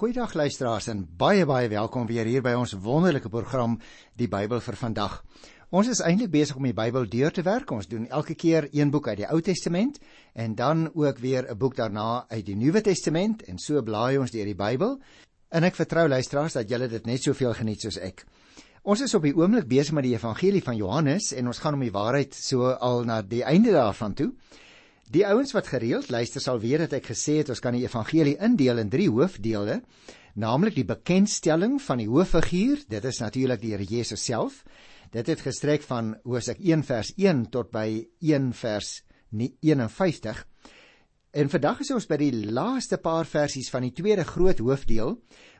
Goeiedag luisteraars en baie baie welkom weer hier by ons wonderlike program Die Bybel vir vandag. Ons is eintlik besig om die Bybel deur te werk. Ons doen elke keer een boek uit die Ou Testament en dan ook weer 'n boek daarna uit die Nuwe Testament en so blaai ons deur die Bybel. En ek vertrou luisteraars dat julle dit net soveel geniet soos ek. Ons is op die oomblik besig met die Evangelie van Johannes en ons gaan om die waarheid so al na die einde daarvan toe. Die ouens wat gereeld luister sal weet dat ek gesê het ons kan die evangelie indeel in drie hoofdele, naamlik die bekendstelling van die hooffiguur, dit is natuurlik die Here Jesus self. Dit het gestrek van Hosea 1 vers 1 tot by 1 vers 51. En vandag is ons by die laaste paar versies van die tweede groot hoofdeel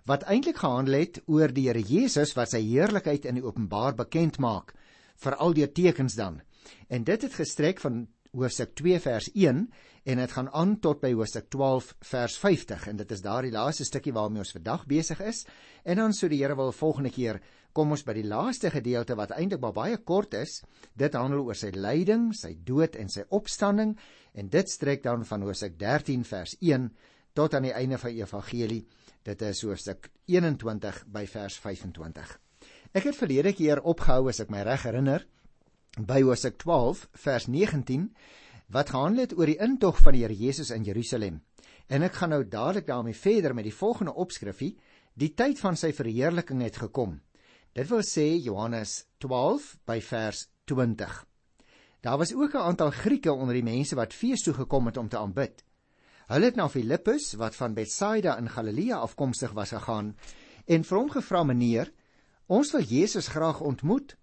wat eintlik gehandel het oor die Here Jesus wat sy heerlikheid in die openbaar bekend maak, veral deur tekens dan. En dit het gestrek van hoofstuk 2 vers 1 en dit gaan aan tot by hoofstuk 12 vers 50 en dit is daardie laaste stukkie waarmee ons vandag besig is. En dan sou die Here wil volgende keer kom ons by die laaste gedeelte wat eintlik baie kort is. Dit handel oor sy lyding, sy dood en sy opstanding. En dit strek dan van hoofstuk 13 vers 1 tot aan die einde van die evangelie. Dit is hoofstuk 21 by vers 25 Ek het verlede keer opgehou as ek my reg herinner by Hosea 12 vers 19 wat gehandel het oor die intog van die Here Jesus in Jerusalem. En ek gaan nou dadelik daarmee verder met die volgende opskrifie: Die tyd van sy verheerliking het gekom. Dit wil sê Johannes 12 by vers 20. Daar was ook 'n aantal Grieke onder die mense wat fees toe gekom het om te aanbid. Hulle het na Filippus wat van Betsaida in Galilea afkomstig was gegaan en vir hom gevra: "Meneer, ons wil Jesus graag ontmoet."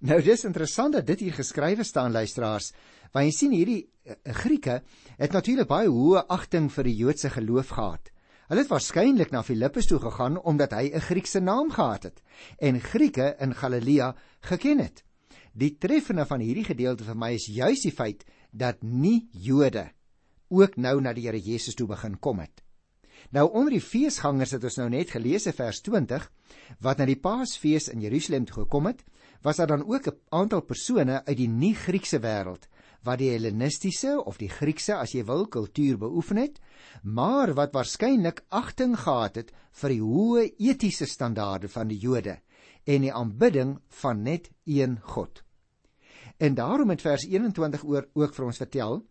Nou dis interessant dat dit hier geskrywe staan luisteraars, want jy sien hierdie uh, Grieke het natuurlik baie hoë agting vir die Joodse geloof gehad. Hulle het waarskynlik na Filippus toe gegaan omdat hy 'n Griekse naam gehad het en Grieke in Galilea geken het. Die treffende van hierdie gedeelte vir my is juis die feit dat nie Jode ook nou na die Here Jesus toe begin kom het. Nou onder die feesgangers het ons nou net gelees in vers 20 wat na die Paasfees in Jerusalem toe gekom het was daar dan ook 'n aantal persone uit die nie-Griekse wêreld wat die Hellenistiese of die Griekse as jy wil kultuur beoefen het, maar wat waarskynlik agting gehad het vir die hoë etiese standaarde van die Jode en die aanbidding van net een God. En daarom het vers 21 oor ook vir ons vertel,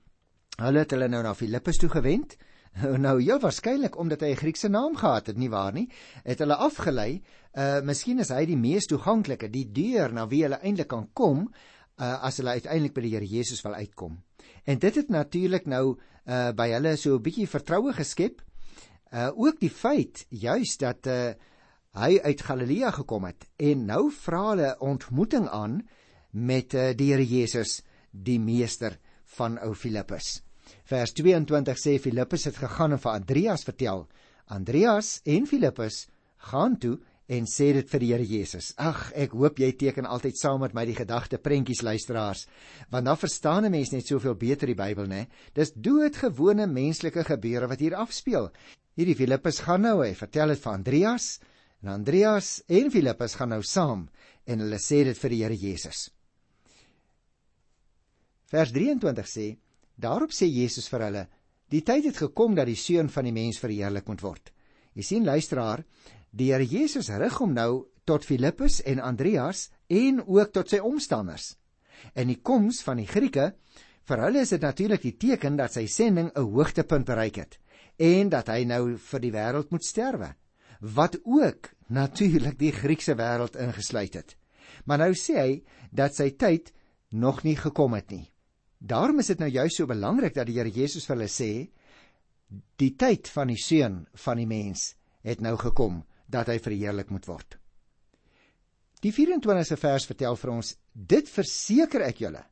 hulle het hulle nou na Filippus toe gewend Nou heel waarskynlik omdat hy 'n Griekse naam gehad het, nie waar nie? Het hulle afgelei, uh miskien is hy die mees toeganklike, die deur na wie hulle eintlik kan kom uh as hulle uiteindelik by die Here Jesus wil uitkom. En dit het natuurlik nou uh by hulle so 'n bietjie vertroue geskep. Uh ook die feit juis dat uh hy uit Galilea gekom het en nou vra hulle ontmoeting aan met uh, die Here Jesus, die meester van ou Filippus. Vers 22 sê Filippus het gegaan en vir Andreas vertel. Andreas en Filippus gaan toe en sê dit vir die Here Jesus. Ag, ek hoop jy teken altyd saam met my die gedagte prentjies luisteraars, want dan verstaan 'n mens net soveel beter die Bybel, né? Dis doodgewone menslike gebeure wat hier afspeel. Hierdie Filippus gaan nou, hy vertel dit vir Andreas en Andreas en Filippus gaan nou saam en hulle sê dit vir die Here Jesus. Vers 23 sê Daarop sê Jesus vir hulle: "Die tyd het gekom dat die seun van die mens verheerlik moet word." Jy sien luisteraar, die Here Jesus rig hom nou tot Filippus en Andreas en ook tot sy omstanders. En die koms van die Grieke, vir hulle is dit natuurlik die teken dat sy sending 'n hoogtepunt bereik het en dat hy nou vir die wêreld moet sterwe, wat ook natuurlik die Griekse wêreld ingesluit het. Maar nou sê hy dat sy tyd nog nie gekom het nie. Daarom is dit nou juist so belangrik dat die Here Jesus vir hulle sê die tyd van die seun van die mens het nou gekom dat hy verheerlik moet word. Die 24ste vers vertel vir ons dit verseker ek julle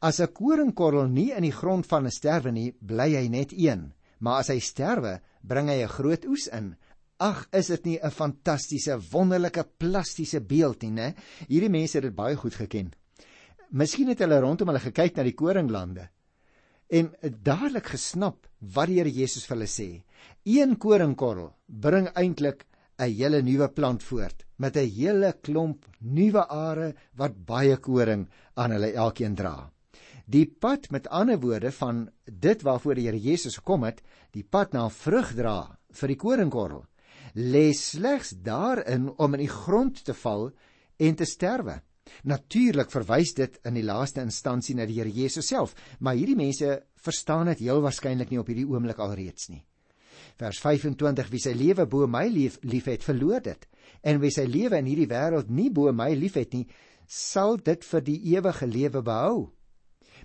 as 'n koringkorrel nie in die grond van 'n sterwe nie bly hy net een maar as hy sterwe bring hy 'n groot oes in Ag, is dit nie 'n fantastiese, wonderlike, plastiese beeld nie, né? Hierdie mense het dit baie goed geken. Miskien het hulle rondom hulle gekyk na die koringlande en dadelik gesnap wat die Here Jesus vir hulle sê. Een koringkorrel bring eintlik 'n hele nuwe plant voort met 'n hele klomp nuwe are wat baie koring aan hulle elkeen dra. Die pad met ander woorde van dit waarvoor die Here Jesus gekom het, die pad na vrug dra vir die koringkorrel. lê slegs daarin om in die grond te val en te sterwe. Natuurlik verwys dit in die laaste instansie na die Here Jesus self, maar hierdie mense verstaan dit heel waarskynlik nie op hierdie oomblik alreeds nie. Vers 25: Wie sy lewe bo my lief, liefhet, verloor dit. En wie sy lewe in hierdie wêreld nie bo my liefhet nie, sal dit vir die ewige lewe behou.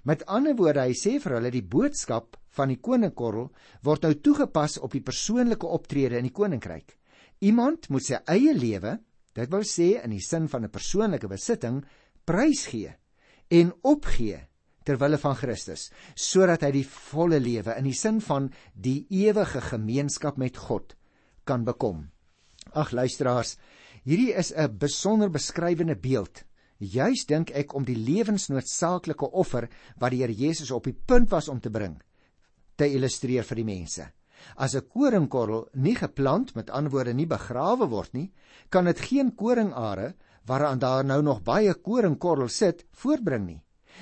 Met ander woorde, hy sê vir hulle die boodskap van die koninkorrel word nou toegepas op die persoonlike optrede in die koninkryk. Iemand moet sy eie lewe, dit wil sê in die sin van 'n persoonlike besitting, prysgee en opgee ter wille van Christus, sodat hy die volle lewe in die sin van die ewige gemeenskap met God kan bekom. Ag luisteraars, hierdie is 'n besonder beskrywende beeld Juis dink ek om die lewensnoodsaaklike offer wat die Here Jesus op die punt was om te bring te illustreer vir die mense. As 'n koringkorrel nie geplant met antwoorde nie begrawe word nie, kan dit geen koringare waaraan daar nou nog baie koringkorrels sit voortbring nie.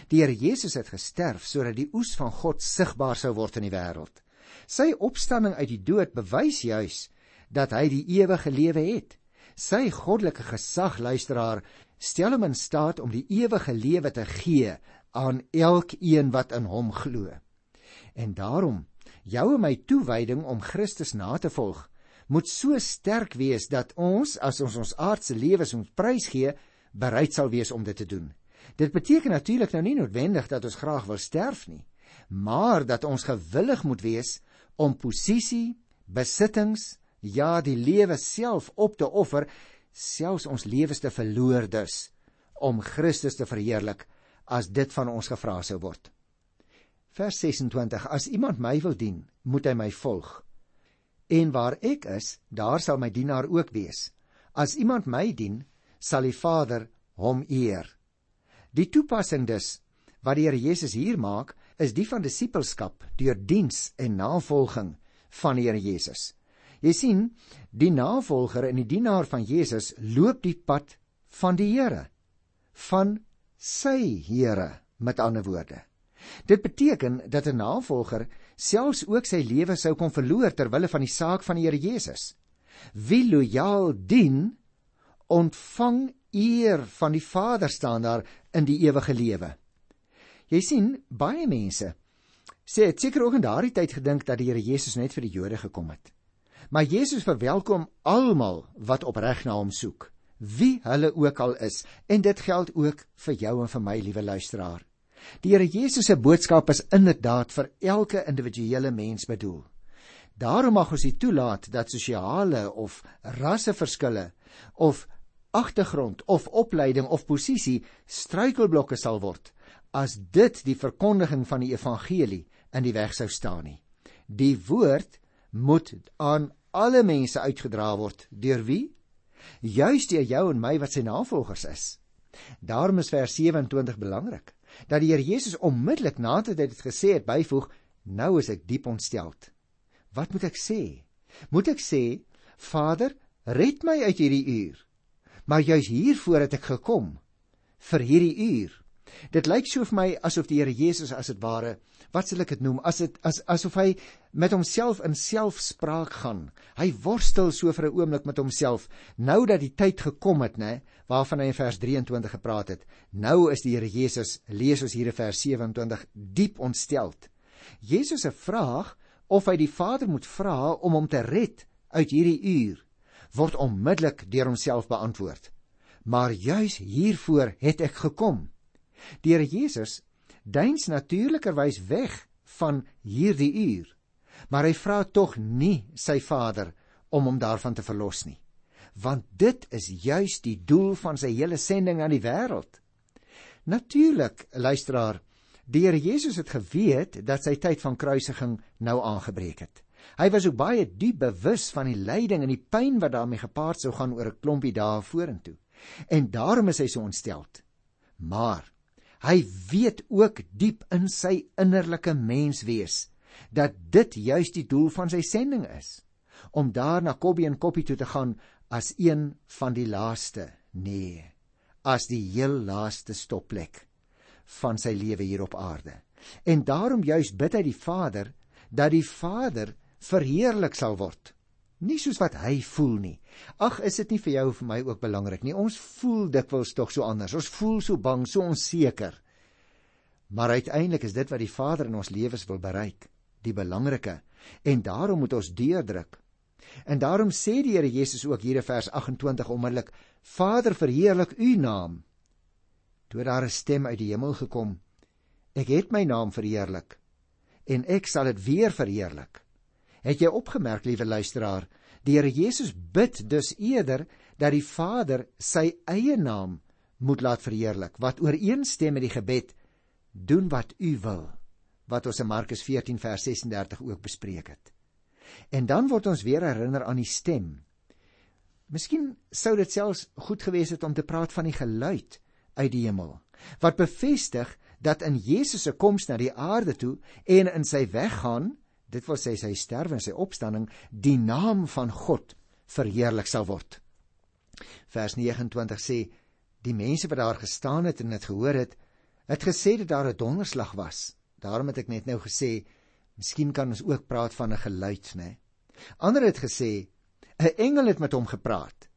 Die Here Jesus het gesterf sodat die oes van God sigbaar sou word in die wêreld. Sy opstanding uit die dood bewys juis dat hy die ewige lewe het. Sy goddelike gesag luisteraar stel hom in staat om die ewige lewe te gee aan elkeen wat in hom glo. En daarom, jou en my toewyding om Christus na te volg, moet so sterk wees dat ons as ons ons aardse lewens moet prysgee, bereid sal wees om dit te doen. Dit beteken natuurlik nou nie noodwendig dat ons graag wil sterf nie, maar dat ons gewillig moet wees om posisie, besittings, ja, die lewe self op te offer selfs ons lewens te verloor dus om Christus te verheerlik as dit van ons gevra sou word. Vers 26: As iemand my wil dien, moet hy my volg. En waar ek is, daar sal my dienaar ook wees. As iemand my dien, sal die Vader hom eer. Die toepassing dus wat die Here Jesus hier maak, is die van disippelskap deur diens en navolging van die Here Jesus. Jy sien, die navolger en die dienaar van Jesus loop die pad van die Here, van sy Here, met ander woorde. Dit beteken dat 'n navolger selfs ook sy lewe sou kon verloor ter wille van die saak van die Here Jesus. Wie lojaal dien, ontvang eer van die Vader staan daar in die ewige lewe. Jy sien, baie mense sê het seker ook in daardie tyd gedink dat die Here Jesus net vir die Jode gekom het. Maar Jesus verwelkom almal wat opreg na hom soek, wie hulle ook al is, en dit geld ook vir jou en vir my, liewe luisteraar. Die Here Jesus se boodskap is inderdaad vir elke individuele mens bedoel. Daarom mag ons nie toelaat dat sosiale of rasseverskille of agtergrond of opleiding of posisie struikelblokke sal word as dit die verkondiging van die evangelie in die weg sou staan nie. Die woord moet aan alle mense uitgedra word deur wie? Juist deur jou en my wat sy navolgers is. Daarom is vers 27 belangrik dat die Here Jesus onmiddellik nadat hy dit gesê het byvoeg: "Nou is ek diep ontsteld." Wat moet ek sê? Moet ek sê: "Vader, red my uit hierdie uur." Maar juis hiervoor het ek gekom vir hierdie uur. Dit lyk so vir my asof die Here Jesus as dit ware wat sal ek dit noem as dit as asof hy met homself in selfspraak gaan. Hy worstel so vir 'n oomblik met homself nou dat die tyd gekom het, né, waarvan hy in vers 23 gepraat het. Nou is die Here Jesus, lees ons hier in vers 27, diep ontsteld. Jesus se vraag of hy die Vader moet vra om hom te red uit hierdie uur word onmiddellik deur homself beantwoord. Maar juis hiervoor het ek gekom. Here Jesus deins natuurlikerwys weg van hierdie uur. Maar hy vra tog nie sy Vader om hom daarvan te verlos nie. Want dit is juis die doel van sy hele sending aan die wêreld. Natuurlik, luisteraar, die Here Jesus het geweet dat sy tyd van kruisiging nou aangebreek het. Hy was ook baie diep bewus van die lyding en die pyn wat daarmee gepaard sou gaan oor 'n klompie dae vorentoe. En daarom is hy so ontsteld. Maar Hy weet ook diep in sy innerlike menswees dat dit juis die doel van sy sending is om daar na Kobbie en Koppie toe te gaan as een van die laaste nee as die heel laaste stopplek van sy lewe hier op aarde. En daarom juis bid hy die Vader dat die Vader verheerlik sal word nie soos wat hy voel nie. Ag, is dit nie vir jou of vir my ook belangrik nie? Ons voel dikwels tog so anders. Ons voel so bang, so onseker. Maar uiteindelik is dit wat die Vader in ons lewens wil bereik, die belangrike. En daarom moet ons deurdruk. En daarom sê die Here Jesus ook hier in vers 28 onmiddellik: Vader, verheerlik U naam. Toe daar 'n stem uit die hemel gekom: Ek het my naam verheerlik en ek sal dit weer verheerlik. Het jy opgemerk, liewe luisteraar, die Here Jesus bid dus eerder dat die Vader sy eie naam moet laat verheerlik, wat ooreenstem met die gebed: Doen wat U wil, wat ons in Markus 14 vers 36 ook bespreek het. En dan word ons weer herinner aan die stem. Miskien sou dit selfs goed gewees het om te praat van die geluid uit die hemel wat bevestig dat in Jesus se koms na die aarde toe en in sy weggaan, dit wil sê sy sterwe en sy opstanding, die naam van God verheerlik sal word. Vers 29 sê die mense wat daar gestaan het en dit gehoor het, het gesê dat daar 'n donderslag was. Daarom het ek net nou gesê Miskien kan ons ook praat van 'n geluid, né? Ander het gesê 'n engel het met hom gepraat.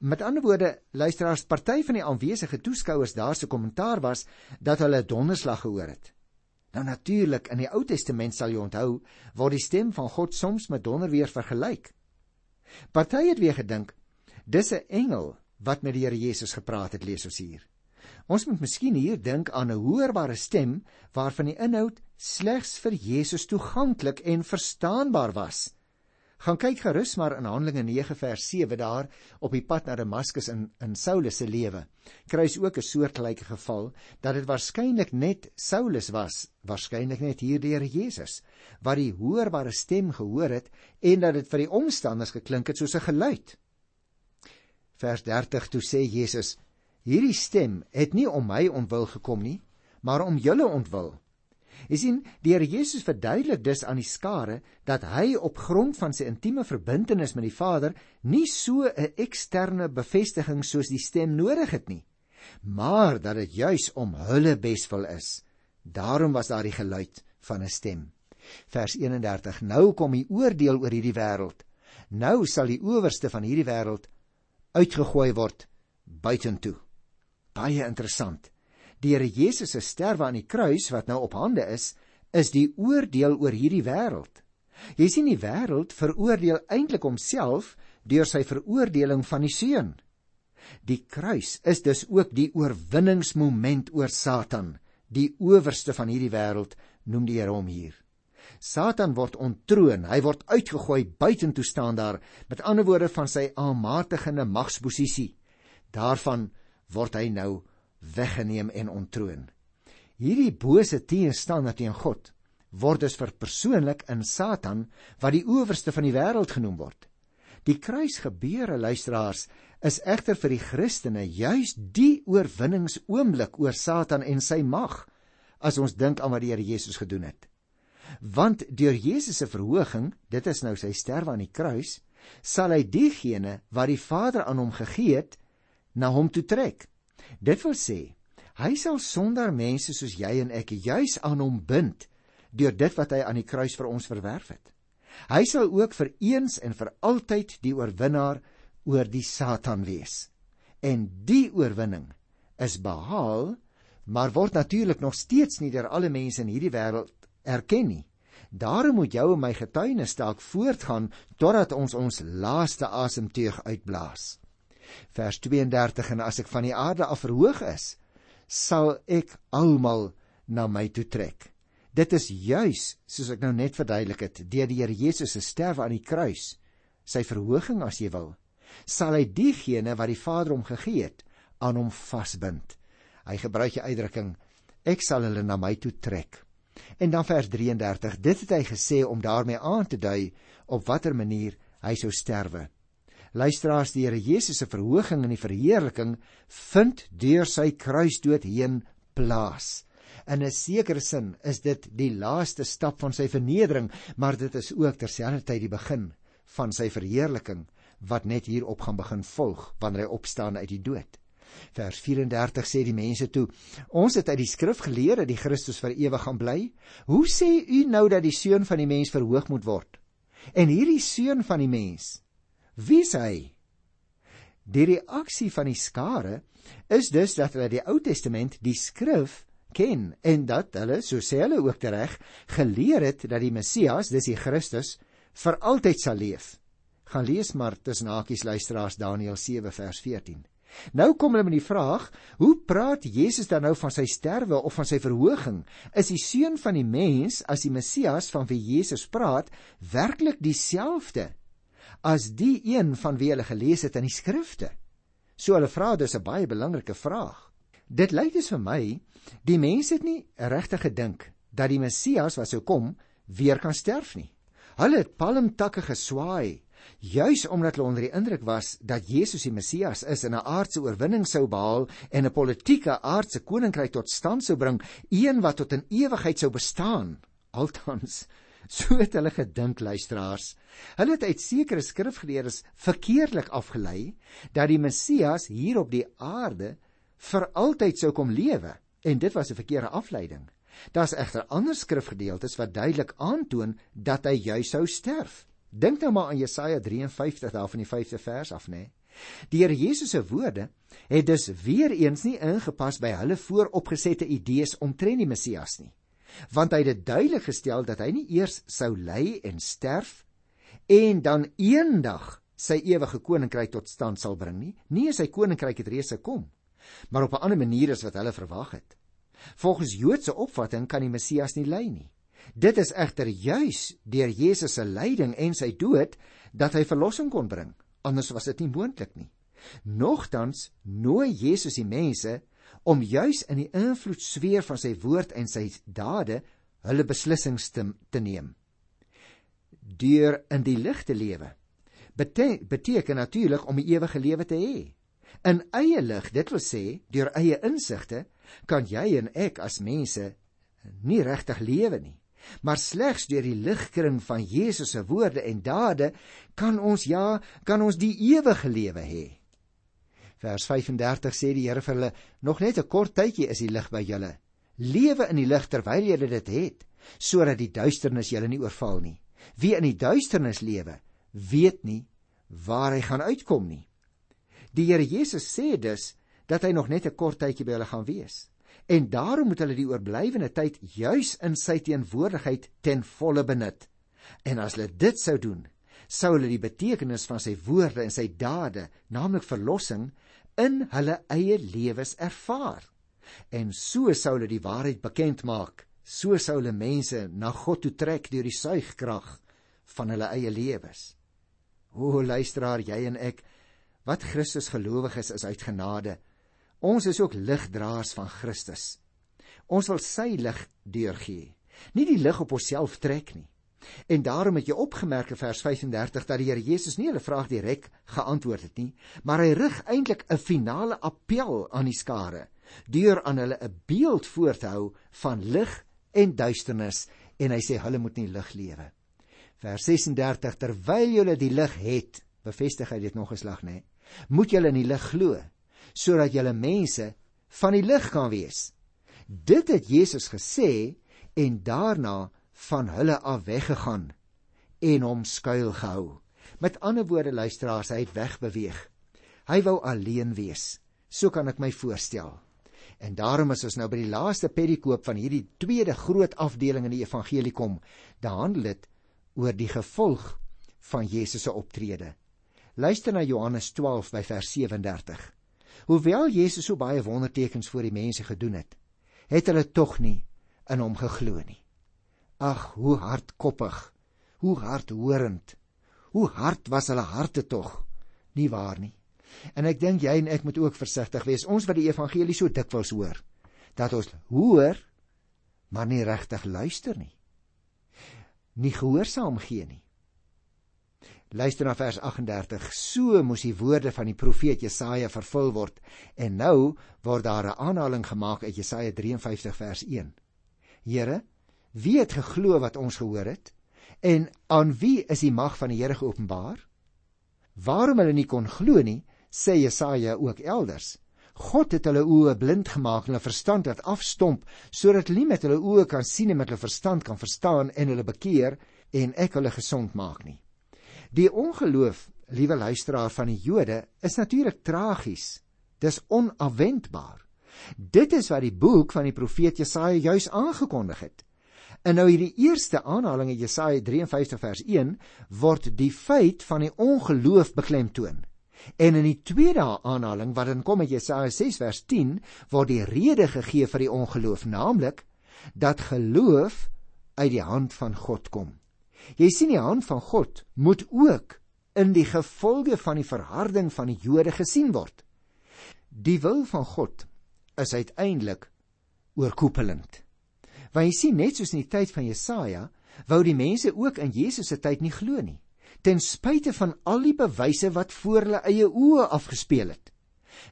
Met ander woorde, luisteraars, party van die aanwesige toeskouers daar se kommentaar was dat hulle 'n donderslag gehoor het. Nou natuurlik, in die Ou Testament sal jy onthou, word die stem van God soms met donder weer vergelyk. Party het weer gedink dis 'n engel wat met die Here Jesus gepraat het, lees ons hier. Ons moet miskien hier dink aan 'n hoorbare stem waarvan die inhoud slegs vir Jesus toeganklik en verstaanbaar was. Gaan kyk gerus maar in Handelinge 9 vers 7 daar op die pad na Damaskus in in Saulus se lewe. Kruis ook 'n soortgelyke geval dat dit waarskynlik net Saulus was, waarskynlik net hier die Here Jesus wat die hoorbare stem gehoor het en dat dit vir die omstanders geklink het soos 'n geluid. Vers 30 toe sê Jesus Hierdie stem het nie om my ontwil gekom nie, maar om julle ontwil. Jy sien, die Here Jesus verduidelik dus aan die skare dat hy op grond van sy intieme verbintenis met die Vader nie so 'n eksterne bevestiging soos die stem nodig het nie, maar dat dit juis om hulle beswil is. Daarom was daar die geluid van 'n stem. Vers 31: Nou kom die oordeel oor hierdie wêreld. Nou sal die owerste van hierdie wêreld uitgegooi word buitentoe baie interessant. Die Here Jesus se sterwe aan die kruis wat nou op hande is, is die oordeel oor hierdie wêreld. Jy sien die wêreld veroordeel eintlik homself deur sy veroordeling van die seun. Die kruis is dus ook die oorwinningsmoment oor Satan, die owerste van hierdie wêreld, noem die Here hom hier. Satan word ontroon, hy word uitgegooi buitentoe staan daar, met ander woorde van sy aanmatigende magsposisie. Daarvan word hy nou weggeneem en ontroon. Hierdie bose teenstander teen God word dus verpersoonlik in Satan wat die owerste van die wêreld genoem word. Die kruisgebeure luisteraars is egter vir die Christene juis die oorwinningsoomblik oor Satan en sy mag as ons dink aan wat die Here Jesus gedoen het. Want deur Jesus se verhoging, dit is nou sy sterwe aan die kruis, sal hy diegene wat die Vader aan hom gegee het, na hom toe trek. Dit wil sê, hy sal sonder mense soos jy en ek juis aan hom bind deur dit wat hy aan die kruis vir ons verwerf het. Hy sal ook vir eens en vir altyd die oorwinnaar oor die Satan wees. En die oorwinning is behaal, maar word natuurlik nog steeds nie deur alle mense in hierdie wêreld erken nie. Daarom moet jou en my getuienis dalk voortgaan totdat ons ons laaste asemteug uitblaas vers 32 en as ek van die aarde af verhoog is sal ek almal na my toe trek. Dit is juis soos ek nou net verduidelik het deur die Here Jesus se sterwe aan die kruis sy verhoging as jy wil sal hy diegene wat die Vader hom gegee het aan hom vasbind. Hy gebruik die uitdrukking ek sal hulle na my toe trek. En dan vers 33 dit het hy gesê om daarmee aan te dui op watter manier hy sou sterwe luisteraars die Here Jesus se verhoging en die verheerliking vind deur sy kruisdood heen plaas. In 'n sekere sin is dit die laaste stap van sy vernedering, maar dit is ook terselfdertyd die begin van sy verheerliking wat net hierop gaan begin volg wanneer hy opstaan uit die dood. Vers 34 sê die mense toe: Ons het uit die skrif geleer dat die Christus vir ewig gaan bly. Hoe sê u nou dat die seun van die mens verhoog moet word? En hierdie seun van die mens, wie is hy? Die reaksie van die skare is dus dat hulle die Ou Testament, die skrif ken en dat hulle, so sê hulle ook reg, geleer het dat die Messias, dis die Christus, vir altyd sal leef. Gaan lees maar tussen hakies luisteraars Daniël 7 vers 14. Nou kom hulle met die vraag, hoe praat Jesus dan nou van sy sterwe of van sy verhoging? Is die seun van die mens as die Messias van wie Jesus praat werklik dieselfde as die een van wie hulle gelees het in die skrifte? So hulle vra dis 'n baie belangrike vraag. Dit lyk dus vir my die mense het nie regtig gedink dat die Messias wat sou kom weer kan sterf nie. Hulle het palmtakke geswaai juis omdat hulle onder die indruk was dat Jesus die Messias is en 'n aardse oorwinning sou behaal en 'n politieke aardse koninkryk tot stand sou bring, een wat tot in ewigheid sou bestaan. Althans, so het hulle gedink luisteraars. Hulle het uit sekere skrifgeleerdes verkeerdelik afgelei dat die Messias hier op die aarde vir altyd sou kom lewe en dit was 'n verkeerde afleiding. Daar's egter ander skrifgedeeltes wat duidelik aandoon dat hy juis sou sterf. Dink nou maar aan Jesaja 53 daar van die 5de vers af, nê. Die Here Jesus se woorde het dus weer eens nie ingepas by hulle vooropgesette idees omtrent die Messias nie. Want hy het dit duidelik gestel dat hy nie eers sou ly en sterf en dan eendag sy ewige koninkryk tot stand sal bring nie. Nie sy koninkryk het reeds gekom, maar op 'n ander manier as wat hulle verwag het. Volgens Joodse opvatting kan die Messias nie ly nie. Dit is egter juis deur Jesus se lyding en sy dood dat hy verlossing kon bring. Anders was dit nie moontlik nie. Nogtans nooi Jesus die mense om juis in die invloedsfeer van sy woord en sy dade hulle beslissings te, te neem. Deur in die lig te lewe bete beteken natuurlik om 'n ewige lewe te hê. In eie lig, dit wil sê deur eie insigte, kan jy en ek as mense nie regtig lewe nie maar slegs deur die ligkring van Jesus se woorde en dade kan ons ja, kan ons die ewige lewe hê. Vers 35 sê die Here vir hulle: "Nog net 'n kort tydjie is die lig by julle. Lewe in die lig terwyl julle dit het, sodat die duisternis julle nie oorval nie. Wie in die duisternis lewe, weet nie waar hy gaan uitkom nie." Die Here Jesus sê dus dat hy nog net 'n kort tydjie by hulle gaan wees en daarom moet hulle die oorblywende tyd juis in sy teenwoordigheid ten volle benut. En as hulle dit sou doen, sou hulle die betekenis van sy woorde en sy dade, naamlik verlossing, in hulle eie lewens ervaar. En so sou hulle die waarheid bekend maak. So sou hulle mense na God toe trek deur die suigkrag van hulle eie lewens. O luisteraar, jy en ek, wat Christus gelowig is, is uit genade. Ons is ook ligdraers van Christus. Ons wil sy lig deurgee, nie die lig op onsself trek nie. En daarom het jy opgemerk in vers 35 dat die Here Jesus nie hulle vraag direk geantwoord het nie, maar hy rig eintlik 'n finale appel aan die skare deur aan hulle 'n beeld voor te hou van lig en duisternis en hy sê hulle moet nie lig lewe. Vers 36 terwyl julle die lig het, bevestig hy dit nog 'n slag nê, moet julle in die lig glo sodat julle mense van die lig kan wees. Dit het Jesus gesê en daarna van hulle af weggegaan en hom skuil gehou. Met ander woorde luisteraars, hy het wegbeweeg. Hy wou alleen wees. So kan ek my voorstel. En daarom is ons nou by die laaste perikoop van hierdie tweede groot afdeling in die evangelie kom. Daar handel dit oor die gevolg van Jesus se optrede. Luister na Johannes 12 by vers 37. Hoewel Jesus so baie wondertekens voor die mense gedoen het, het hulle tog nie in hom geglo nie. Ag, hoe hardkoppig, hoe hardhorend. Hoe hard was hulle harte tog? Nie waar nie. En ek dink jy en ek moet ook versigtig wees. Ons wat die evangelie so dikwels hoor, dat ons hoor, maar nie regtig luister nie. Nie gehoorsaam gee nie. Luister na vers 38. So moes die woorde van die profeet Jesaja vervul word. En nou word daar 'n aanhaling gemaak uit Jesaja 53 vers 1. Here, wie het geglo wat ons gehoor het? En aan wie is die mag van die Here geopenbaar? Waarom hulle nie kon glo nie, sê Jesaja ook elders. God het hulle oë blind gemaak en hulle verstand laat afstomp sodat hulle nie met hulle oë kan sien en met hulle verstand kan verstaan en hulle bekeer en ek hulle gesond maak nie. Die ongeloof, liewe luisteraar van die Jode, is natuurlik tragies. Dis onafwendbaar. Dit is wat die boek van die profeet Jesaja juis aangekondig het. En nou hierdie eerste aanhaling in Jesaja 53 vers 1 word die feit van die ongeloof beklemtoon. En in die tweede aanhaling wat dan kom in Jesaja 6 vers 10 word die rede gegee vir die ongeloof, naamlik dat geloof uit die hand van God kom. Jy sien die hand van God moet ook in die gevolge van die verharding van die Jode gesien word. Die wil van God is uiteindelik oorkoepelend. Want jy sien net soos in die tyd van Jesaja, wou die mense ook in Jesus se tyd nie glo nie, ten spyte van al die bewyse wat voor hulle eie oë afgespeel het.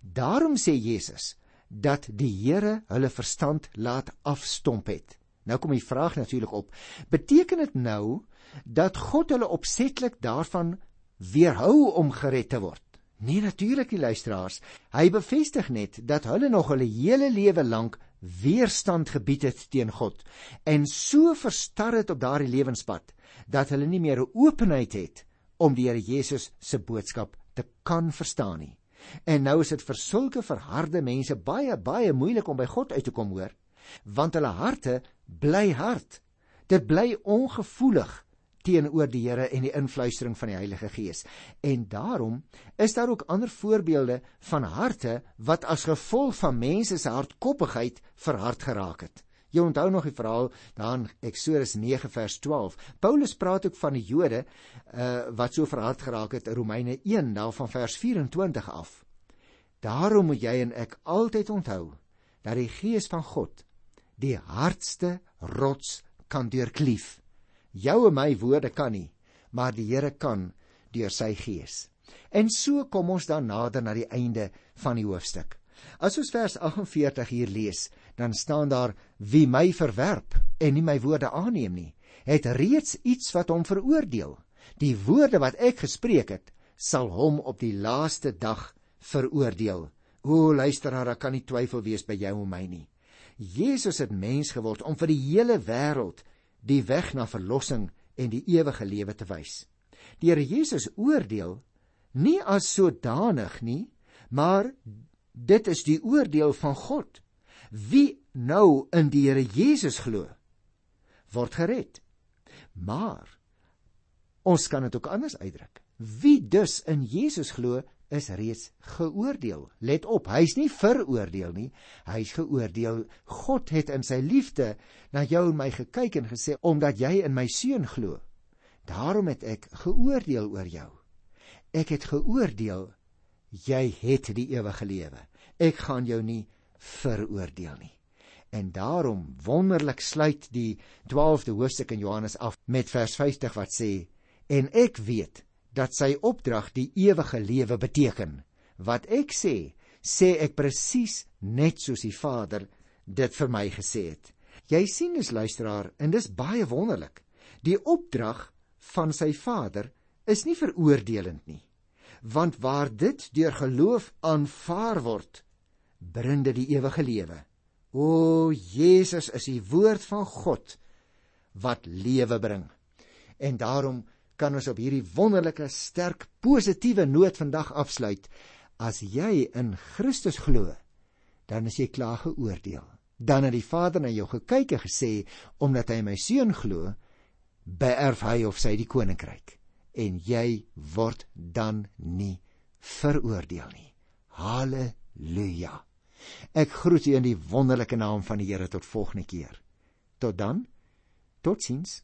Daarom sê Jesus dat die Here hulle verstand laat afstomp het. Nou kom die vraag natuurlik op: beteken dit nou dat God hulle opsetlik daarvan weerhou om gered te word? Nee natuurlik nie luisteraars. Hy bevestig net dat hulle nog hulle hele lewe lank weerstand gebied het teen God en so verstar het op daardie lewenspad dat hulle nie meer 'n openheid het om die Here Jesus se boodskap te kan verstaan nie. En nou is dit vir sulke verharde mense baie baie moeilik om by God uit te kom hoor, want hulle harte bly hard. Dit bly ongevoelig teenoor die Here en die influistering van die Heilige Gees. En daarom is daar ook ander voorbeelde van harte wat as gevolg van mense se hardkoppigheid verhard geraak het. Jy onthou nog die verhaal daar in Eksodus 9 vers 12. Paulus praat ook van die Jode uh, wat so verhard geraak het in Romeine 1 daarvan vers 24 af. Daarom moet jy en ek altyd onthou dat die Gees van God die hardste rots kan deurklief Jou en my woorde kan nie, maar die Here kan deur sy gees. En so kom ons dan nader na die einde van die hoofstuk. As ons vers 48 hier lees, dan staan daar wie my verwerp en nie my woorde aanneem nie, het reeds iets wat hom veroordeel. Die woorde wat ek gespreek het, sal hom op die laaste dag veroordeel. O luisteraar, daar kan nie twyfel wees by jou en my nie. Jesus het mens geword om vir die hele wêreld die weg na verlossing en die ewige lewe te wys. Die Here Jesus oordeel nie as sodanig nie, maar dit is die oordeel van God. Wie nou in die Here Jesus glo, word gered. Maar ons kan dit ook anders uitdruk. Wie dus in Jesus glo, is reeds geoordeel. Let op, hy's nie veroordeel nie, hy's geoordeel. God het in sy liefde na jou en my gekyk en gesê omdat jy in my seun glo, daarom het ek geoordeel oor jou. Ek het geoordeel jy het die ewige lewe. Ek gaan jou nie veroordeel nie. En daarom wonderlik sluit die 12de hoofstuk in Johannes af met vers 50 wat sê en ek weet dat sy opdrag die ewige lewe beteken. Wat ek sê, sê ek presies net soos die Vader dit vir my gesê het. Jy sien dis luisteraar en dis baie wonderlik. Die opdrag van sy Vader is nie veroordelend nie. Want waar dit deur geloof aanvaar word, bring dit die ewige lewe. O Jesus is die woord van God wat lewe bring. En daarom kan ons op hierdie wonderlike sterk positiewe noot vandag afsluit. As jy in Christus glo, dan is jy klaar geoordeel. Dan het die Vader na jou gekyk en gesê, omdat hy my seun glo, beerf hy of sy die koninkryk en jy word dan nie veroordeel nie. Halleluja. Ek groet u in die wonderlike naam van die Here tot volgende keer. Tot dan. Totsiens.